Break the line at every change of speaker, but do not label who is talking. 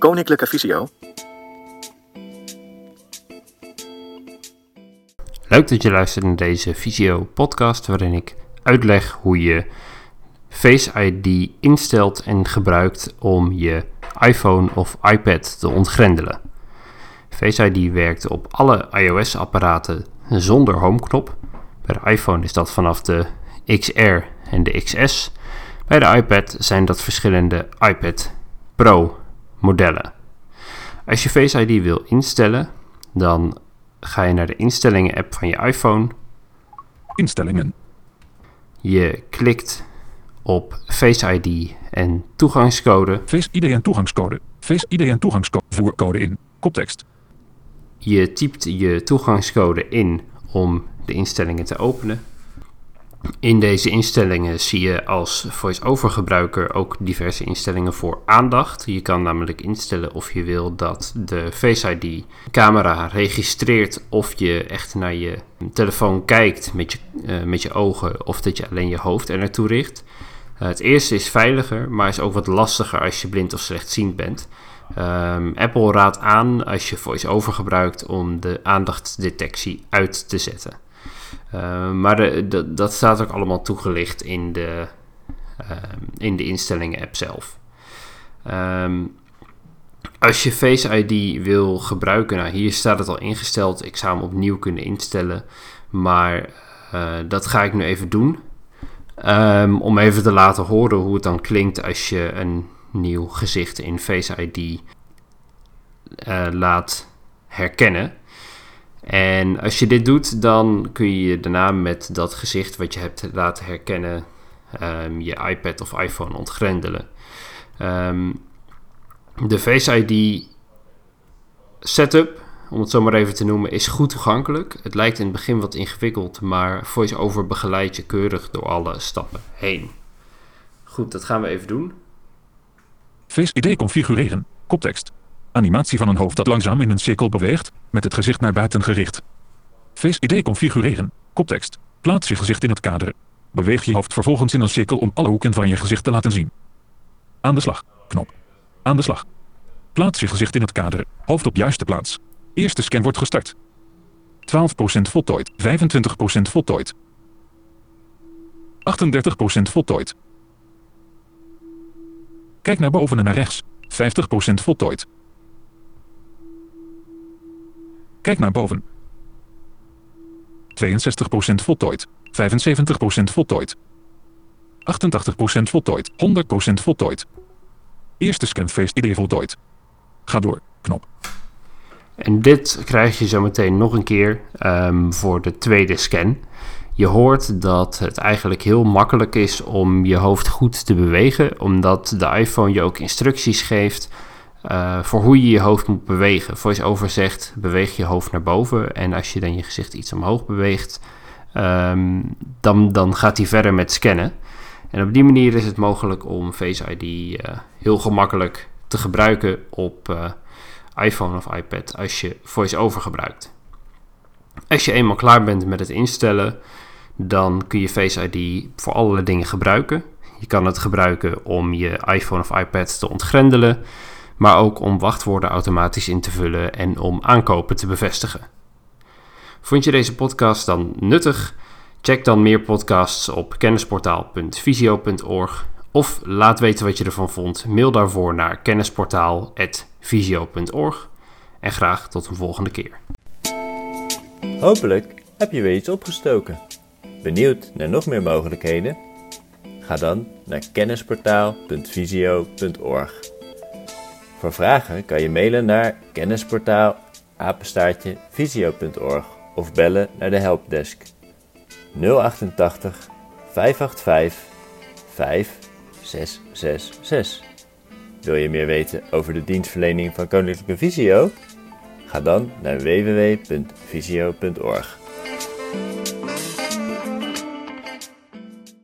Koninklijke Visio.
Leuk dat je luistert naar deze Visio podcast waarin ik uitleg hoe je Face ID instelt en gebruikt om je iPhone of iPad te ontgrendelen. Face ID werkt op alle iOS-apparaten zonder homeknop. Bij de iPhone is dat vanaf de XR en de XS. Bij de iPad zijn dat verschillende iPad Pro modellen. Als je Face ID wil instellen, dan ga je naar de instellingen app van je iPhone.
Instellingen.
Je klikt op Face ID en toegangscode.
Face ID en toegangscode. Face ID en toegangscode. Voercode in. Koptekst.
Je typt je toegangscode in om de instellingen te openen. In deze instellingen zie je als voice-over gebruiker ook diverse instellingen voor aandacht. Je kan namelijk instellen of je wil dat de Face ID camera registreert of je echt naar je telefoon kijkt met je, uh, met je ogen of dat je alleen je hoofd er naartoe richt. Uh, het eerste is veiliger, maar is ook wat lastiger als je blind of slechtziend bent. Um, Apple raadt aan als je voice-over gebruikt om de aandachtsdetectie uit te zetten. Uh, maar dat staat ook allemaal toegelicht in de, uh, in de instellingen app zelf. Um, als je Face ID wil gebruiken, nou hier staat het al ingesteld. Ik zou hem opnieuw kunnen instellen. Maar uh, dat ga ik nu even doen. Um, om even te laten horen hoe het dan klinkt als je een nieuw gezicht in Face ID laat herkennen. En als je dit doet, dan kun je daarna met dat gezicht wat je hebt laten herkennen um, je iPad of iPhone ontgrendelen. Um, de Face ID setup, om het zo maar even te noemen, is goed toegankelijk. Het lijkt in het begin wat ingewikkeld, maar VoiceOver begeleidt je keurig door alle stappen heen. Goed, dat gaan we even doen.
Face ID configureren. Koptekst. Animatie van een hoofd dat langzaam in een cirkel beweegt, met het gezicht naar buiten gericht. Face ID configureren. Koptekst. Plaats je gezicht in het kader. Beweeg je hoofd vervolgens in een cirkel om alle hoeken van je gezicht te laten zien. Aan de slag. Knop. Aan de slag. Plaats je gezicht in het kader. Hoofd op juiste plaats. Eerste scan wordt gestart. 12% voltooid. 25% voltooid. 38% voltooid. Kijk naar boven en naar rechts. 50% voltooid. Kijk naar boven. 62% voltooid. 75% voltooid. 88% voltooid. 100% voltooid. Eerste scanface ID voltooid. Ga door. Knop.
En dit krijg je zo meteen nog een keer um, voor de tweede scan. Je hoort dat het eigenlijk heel makkelijk is om je hoofd goed te bewegen, omdat de iPhone je ook instructies geeft uh, voor hoe je je hoofd moet bewegen. VoiceOver zegt, beweeg je hoofd naar boven. En als je dan je gezicht iets omhoog beweegt, um, dan, dan gaat hij verder met scannen. En op die manier is het mogelijk om Face ID uh, heel gemakkelijk te gebruiken op uh, iPhone of iPad als je VoiceOver gebruikt. Als je eenmaal klaar bent met het instellen, dan kun je Face ID voor allerlei dingen gebruiken. Je kan het gebruiken om je iPhone of iPad te ontgrendelen maar ook om wachtwoorden automatisch in te vullen en om aankopen te bevestigen. Vond je deze podcast dan nuttig? Check dan meer podcasts op kennisportaal.visio.org of laat weten wat je ervan vond. Mail daarvoor naar kennisportaal.visio.org en graag tot een volgende keer.
Hopelijk heb je weer iets opgestoken. Benieuwd naar nog meer mogelijkheden? Ga dan naar kennisportaal.visio.org. Voor vragen kan je mailen naar kennisportaal of bellen naar de helpdesk 088 585 5666. Wil je meer weten over de dienstverlening van Koninklijke Visio? Ga dan naar www.visio.org.